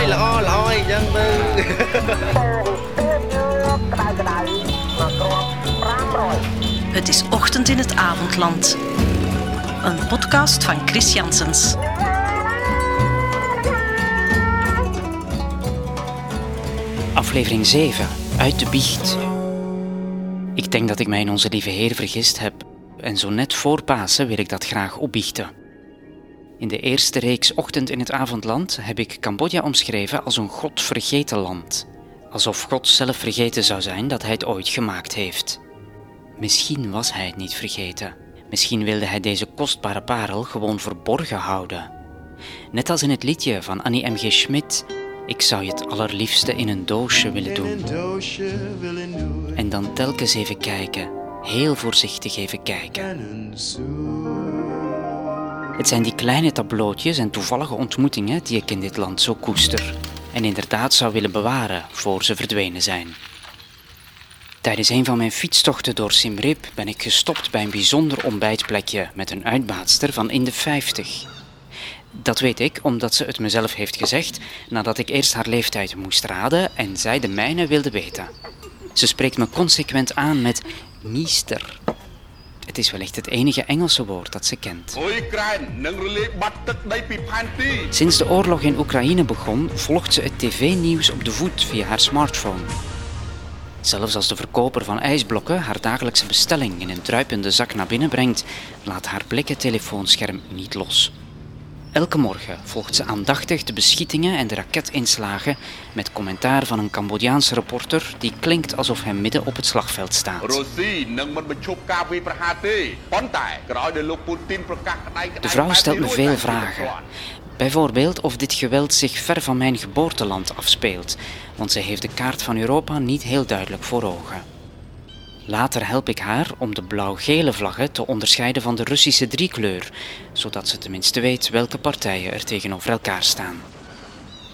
យល្អល្អអីចឹងទៅ Het is Ochtend in het Avondland. Een podcast van Chris Janssens. Aflevering 7. Uit de biecht. Ik denk dat ik mij in onze lieve Heer vergist heb. En zo net voor Pasen wil ik dat graag opbiechten. In de eerste reeks Ochtend in het Avondland heb ik Cambodja omschreven als een godvergeten land. Alsof God zelf vergeten zou zijn dat hij het ooit gemaakt heeft. Misschien was hij het niet vergeten. Misschien wilde hij deze kostbare parel gewoon verborgen houden. Net als in het liedje van Annie M.G. Schmidt. Ik zou je het allerliefste in een doosje willen doen. En dan telkens even kijken. Heel voorzichtig even kijken. Het zijn die kleine tableautjes en toevallige ontmoetingen die ik in dit land zo koester. En inderdaad zou willen bewaren voor ze verdwenen zijn. Tijdens een van mijn fietstochten door Siem Reap ben ik gestopt bij een bijzonder ontbijtplekje met een uitbaatster van in de 50. Dat weet ik omdat ze het mezelf heeft gezegd nadat ik eerst haar leeftijd moest raden en zij de mijne wilde weten. Ze spreekt me consequent aan met meester. Het is wellicht het enige Engelse woord dat ze kent. Sinds de oorlog in Oekraïne begon, volgt ze het tv-nieuws op de voet via haar smartphone. Zelfs als de verkoper van ijsblokken haar dagelijkse bestelling in een druipende zak naar binnen brengt, laat haar blik telefoonscherm niet los. Elke morgen volgt ze aandachtig de beschietingen en de raketinslagen met commentaar van een Cambodjaanse reporter die klinkt alsof hij midden op het slagveld staat. De vrouw stelt me veel vragen. Bijvoorbeeld of dit geweld zich ver van mijn geboorteland afspeelt, want zij heeft de kaart van Europa niet heel duidelijk voor ogen. Later help ik haar om de blauw-gele vlaggen te onderscheiden van de Russische driekleur, zodat ze tenminste weet welke partijen er tegenover elkaar staan.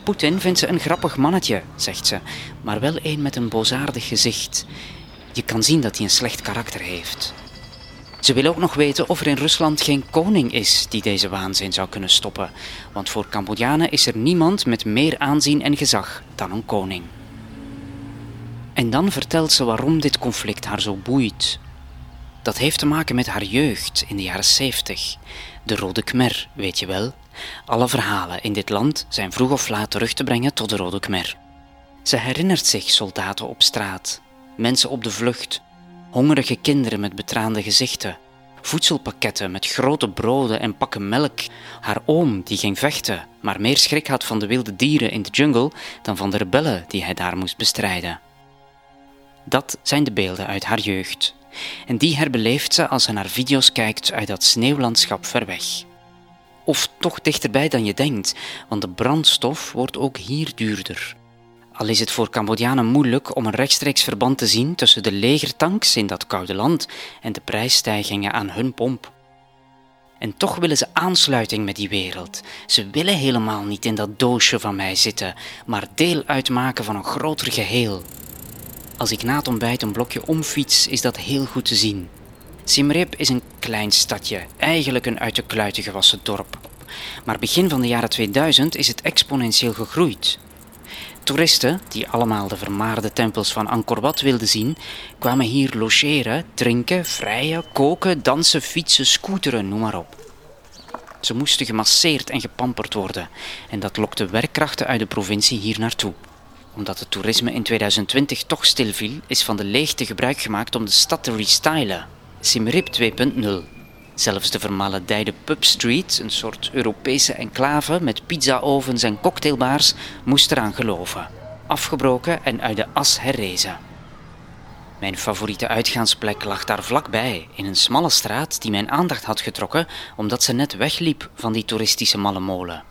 Poetin vindt ze een grappig mannetje, zegt ze, maar wel een met een boosaardig gezicht. Je kan zien dat hij een slecht karakter heeft. Ze wil ook nog weten of er in Rusland geen koning is die deze waanzin zou kunnen stoppen, want voor Cambodjanen is er niemand met meer aanzien en gezag dan een koning. En dan vertelt ze waarom dit conflict haar zo boeit. Dat heeft te maken met haar jeugd in de jaren 70. De Rode Khmer, weet je wel. Alle verhalen in dit land zijn vroeg of laat terug te brengen tot de Rode Khmer. Ze herinnert zich soldaten op straat, mensen op de vlucht, hongerige kinderen met betraande gezichten, voedselpakketten met grote broden en pakken melk, haar oom die ging vechten, maar meer schrik had van de wilde dieren in de jungle dan van de rebellen die hij daar moest bestrijden. Dat zijn de beelden uit haar jeugd. En die herbeleeft ze als ze naar video's kijkt uit dat sneeuwlandschap ver weg. Of toch dichterbij dan je denkt, want de brandstof wordt ook hier duurder. Al is het voor Cambodjanen moeilijk om een rechtstreeks verband te zien tussen de legertanks in dat koude land en de prijsstijgingen aan hun pomp. En toch willen ze aansluiting met die wereld. Ze willen helemaal niet in dat doosje van mij zitten, maar deel uitmaken van een groter geheel. Als ik na het ontbijt een blokje omfiets, is dat heel goed te zien. Siem Reap is een klein stadje, eigenlijk een uit de kluiten gewassen dorp. Maar begin van de jaren 2000 is het exponentieel gegroeid. Toeristen, die allemaal de vermaarde tempels van Angkor Wat wilden zien, kwamen hier logeren, drinken, vrijen, koken, dansen, fietsen, scooteren, noem maar op. Ze moesten gemasseerd en gepamperd worden en dat lokte werkkrachten uit de provincie hier naartoe omdat het toerisme in 2020 toch stilviel, is van de leegte gebruik gemaakt om de stad te restylen. Siem Reap 2.0. Zelfs de vermaledijde Pub Street, een soort Europese enclave met pizzaovens en cocktailbars, moest eraan geloven. Afgebroken en uit de as herrezen. Mijn favoriete uitgaansplek lag daar vlakbij, in een smalle straat die mijn aandacht had getrokken omdat ze net wegliep van die toeristische malle molen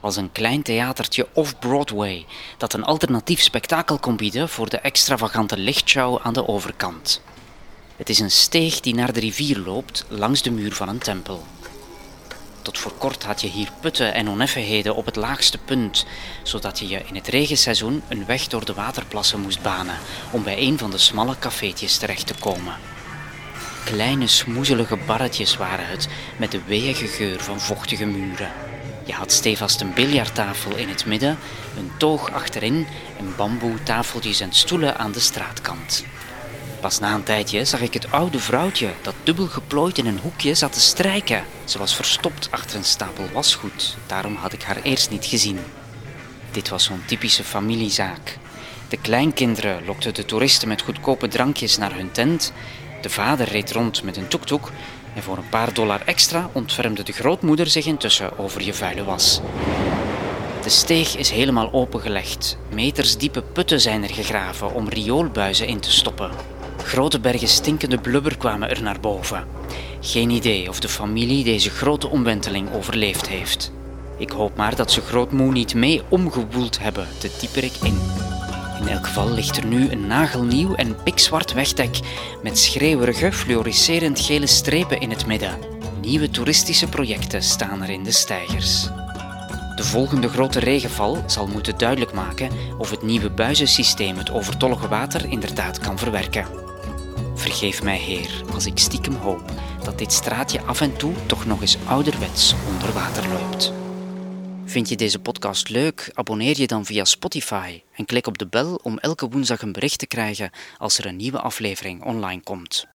als een klein theatertje off-Broadway dat een alternatief spektakel kon bieden voor de extravagante lichtshow aan de overkant. Het is een steeg die naar de rivier loopt langs de muur van een tempel. Tot voor kort had je hier putten en oneffenheden op het laagste punt, zodat je je in het regenseizoen een weg door de waterplassen moest banen om bij een van de smalle cafeetjes terecht te komen. Kleine smoezelige barretjes waren het, met de weeige geur van vochtige muren. Je had stevast een biljarttafel in het midden, een toog achterin en bamboe tafeltjes en stoelen aan de straatkant. Pas na een tijdje zag ik het oude vrouwtje dat dubbel geplooid in een hoekje zat te strijken. Ze was verstopt achter een stapel wasgoed, daarom had ik haar eerst niet gezien. Dit was zo'n typische familiezaak. De kleinkinderen lokten de toeristen met goedkope drankjes naar hun tent. De vader reed rond met een toektoek en voor een paar dollar extra ontfermde de grootmoeder zich intussen over je vuile was. De steeg is helemaal opengelegd. Meters diepe putten zijn er gegraven om rioolbuizen in te stoppen. Grote bergen stinkende blubber kwamen er naar boven. Geen idee of de familie deze grote omwenteling overleefd heeft. Ik hoop maar dat ze grootmoe niet mee omgewoeld hebben, te dieper ik in. In elk geval ligt er nu een nagelnieuw en pikzwart wegdek met schreeuwerige, fluoriserend gele strepen in het midden. Nieuwe toeristische projecten staan er in de steigers. De volgende grote regenval zal moeten duidelijk maken of het nieuwe buizensysteem het overtollige water inderdaad kan verwerken. Vergeef mij, Heer, als ik stiekem hoop dat dit straatje af en toe toch nog eens ouderwets onder water loopt. Vind je deze podcast leuk? Abonneer je dan via Spotify en klik op de bel om elke woensdag een bericht te krijgen als er een nieuwe aflevering online komt.